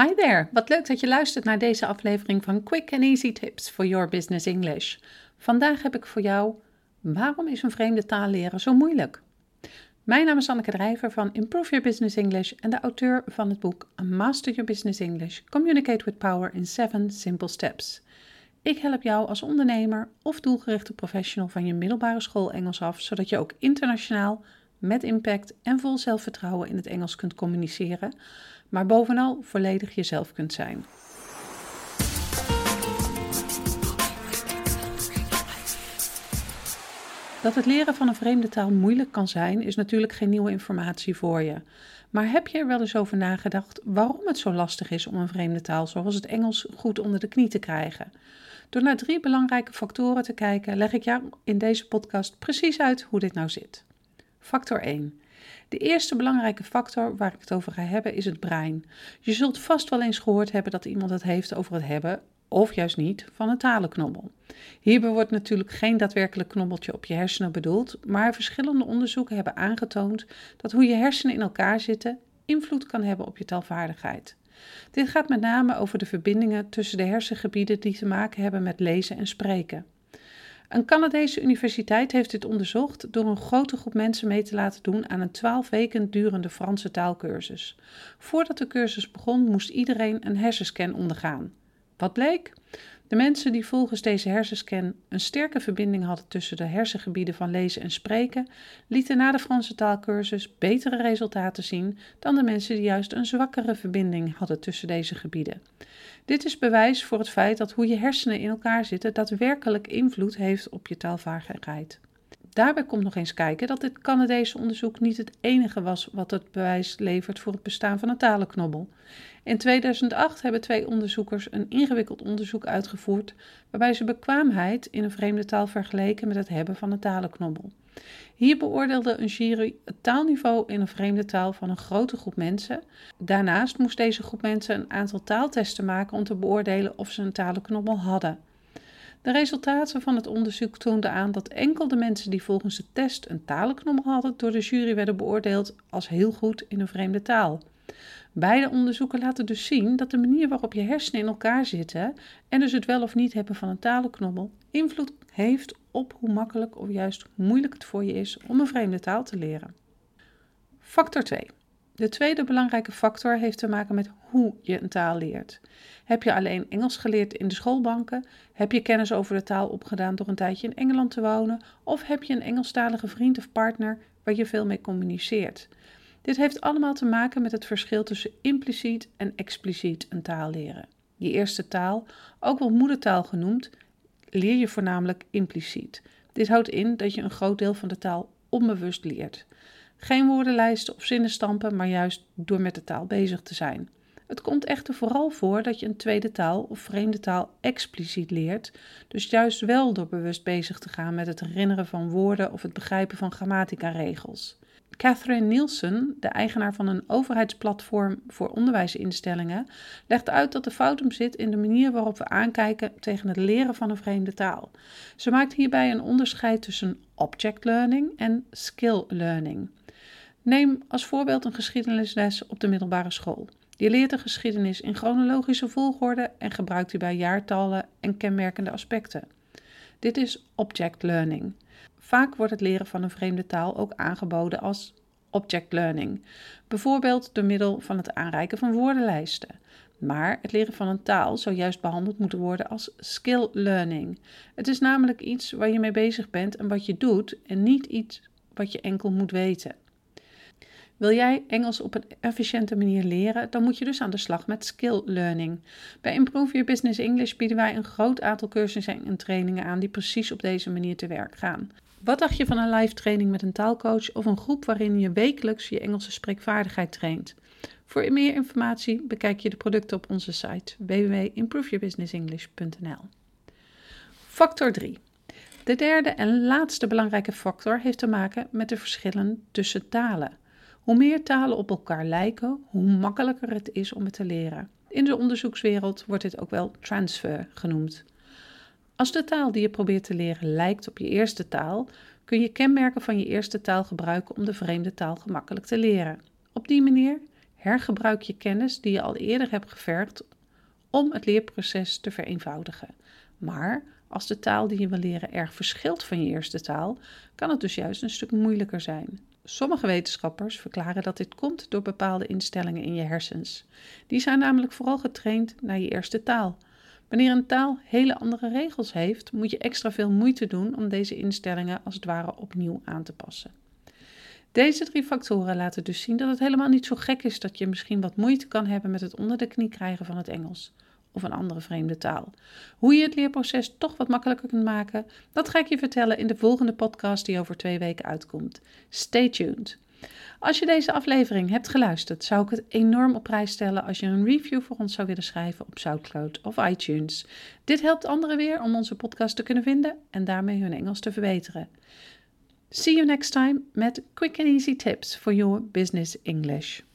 Hi there, wat leuk dat je luistert naar deze aflevering van Quick and Easy Tips for Your Business English. Vandaag heb ik voor jou: waarom is een vreemde taal leren zo moeilijk? Mijn naam is Anneke Drijver van Improve Your Business English en de auteur van het boek Master Your Business English: Communicate with Power in 7 Simple Steps. Ik help jou als ondernemer of doelgerichte professional van je middelbare school Engels af, zodat je ook internationaal met impact en vol zelfvertrouwen in het Engels kunt communiceren, maar bovenal volledig jezelf kunt zijn. Dat het leren van een vreemde taal moeilijk kan zijn, is natuurlijk geen nieuwe informatie voor je. Maar heb je er wel eens over nagedacht waarom het zo lastig is om een vreemde taal zoals het Engels goed onder de knie te krijgen? Door naar drie belangrijke factoren te kijken, leg ik jou in deze podcast precies uit hoe dit nou zit. Factor 1. De eerste belangrijke factor waar ik het over ga hebben is het brein. Je zult vast wel eens gehoord hebben dat iemand het heeft over het hebben, of juist niet, van een talenknobbel. Hierbij wordt natuurlijk geen daadwerkelijk knobbeltje op je hersenen bedoeld, maar verschillende onderzoeken hebben aangetoond dat hoe je hersenen in elkaar zitten invloed kan hebben op je taalvaardigheid. Dit gaat met name over de verbindingen tussen de hersengebieden die te maken hebben met lezen en spreken. Een Canadese universiteit heeft dit onderzocht door een grote groep mensen mee te laten doen aan een 12 weken durende Franse taalkursus. Voordat de cursus begon, moest iedereen een hersenscan ondergaan. Wat bleek? De mensen die volgens deze hersenscan een sterke verbinding hadden tussen de hersengebieden van lezen en spreken, lieten na de Franse taalkursus betere resultaten zien dan de mensen die juist een zwakkere verbinding hadden tussen deze gebieden. Dit is bewijs voor het feit dat hoe je hersenen in elkaar zitten daadwerkelijk invloed heeft op je taalvaardigheid. Daarbij komt nog eens kijken dat dit Canadese onderzoek niet het enige was wat het bewijs levert voor het bestaan van een talenknobbel. In 2008 hebben twee onderzoekers een ingewikkeld onderzoek uitgevoerd waarbij ze bekwaamheid in een vreemde taal vergeleken met het hebben van een talenknobbel. Hier beoordeelde een jury het taalniveau in een vreemde taal van een grote groep mensen. Daarnaast moest deze groep mensen een aantal taaltesten maken om te beoordelen of ze een talenknobbel hadden. De resultaten van het onderzoek toonden aan dat enkel de mensen die volgens de test een talenknobbel hadden, door de jury werden beoordeeld als heel goed in een vreemde taal. Beide onderzoeken laten dus zien dat de manier waarop je hersenen in elkaar zitten en dus het wel of niet hebben van een talenknobbel invloed heeft op hoe makkelijk of juist moeilijk het voor je is om een vreemde taal te leren. Factor 2. De tweede belangrijke factor heeft te maken met hoe je een taal leert. Heb je alleen Engels geleerd in de schoolbanken? Heb je kennis over de taal opgedaan door een tijdje in Engeland te wonen? Of heb je een Engelstalige vriend of partner waar je veel mee communiceert? Dit heeft allemaal te maken met het verschil tussen impliciet en expliciet een taal leren. Je eerste taal, ook wel moedertaal genoemd, leer je voornamelijk impliciet. Dit houdt in dat je een groot deel van de taal onbewust leert. Geen woordenlijsten of zinnenstampen, maar juist door met de taal bezig te zijn. Het komt echter vooral voor dat je een tweede taal of vreemde taal expliciet leert, dus juist wel door bewust bezig te gaan met het herinneren van woorden of het begrijpen van grammatica-regels. Catherine Nielsen, de eigenaar van een overheidsplatform voor onderwijsinstellingen, legt uit dat de fout hem zit in de manier waarop we aankijken tegen het leren van een vreemde taal. Ze maakt hierbij een onderscheid tussen object learning en skill learning. Neem als voorbeeld een geschiedenisles op de middelbare school. Je leert de geschiedenis in chronologische volgorde en gebruikt hierbij jaartallen en kenmerkende aspecten. Dit is object learning. Vaak wordt het leren van een vreemde taal ook aangeboden als object learning, bijvoorbeeld door middel van het aanreiken van woordenlijsten. Maar het leren van een taal zou juist behandeld moeten worden als skill learning. Het is namelijk iets waar je mee bezig bent en wat je doet en niet iets wat je enkel moet weten. Wil jij Engels op een efficiënte manier leren, dan moet je dus aan de slag met skill learning. Bij Improve Your Business English bieden wij een groot aantal cursussen en trainingen aan die precies op deze manier te werk gaan. Wat dacht je van een live training met een taalcoach of een groep waarin je wekelijks je Engelse spreekvaardigheid traint? Voor meer informatie bekijk je de producten op onze site www.improveyourbusinessenglish.nl. Factor 3. De derde en laatste belangrijke factor heeft te maken met de verschillen tussen talen. Hoe meer talen op elkaar lijken, hoe makkelijker het is om het te leren. In de onderzoekswereld wordt dit ook wel transfer genoemd. Als de taal die je probeert te leren lijkt op je eerste taal, kun je kenmerken van je eerste taal gebruiken om de vreemde taal gemakkelijk te leren. Op die manier Hergebruik je kennis die je al eerder hebt gevergd om het leerproces te vereenvoudigen. Maar als de taal die je wil leren erg verschilt van je eerste taal, kan het dus juist een stuk moeilijker zijn. Sommige wetenschappers verklaren dat dit komt door bepaalde instellingen in je hersens. Die zijn namelijk vooral getraind naar je eerste taal. Wanneer een taal hele andere regels heeft, moet je extra veel moeite doen om deze instellingen als het ware opnieuw aan te passen. Deze drie factoren laten dus zien dat het helemaal niet zo gek is dat je misschien wat moeite kan hebben met het onder de knie krijgen van het Engels of een andere vreemde taal. Hoe je het leerproces toch wat makkelijker kunt maken, dat ga ik je vertellen in de volgende podcast die over twee weken uitkomt. Stay tuned. Als je deze aflevering hebt geluisterd, zou ik het enorm op prijs stellen als je een review voor ons zou willen schrijven op SoundCloud of iTunes. Dit helpt anderen weer om onze podcast te kunnen vinden en daarmee hun Engels te verbeteren. See you next time met quick and easy tips for your business English.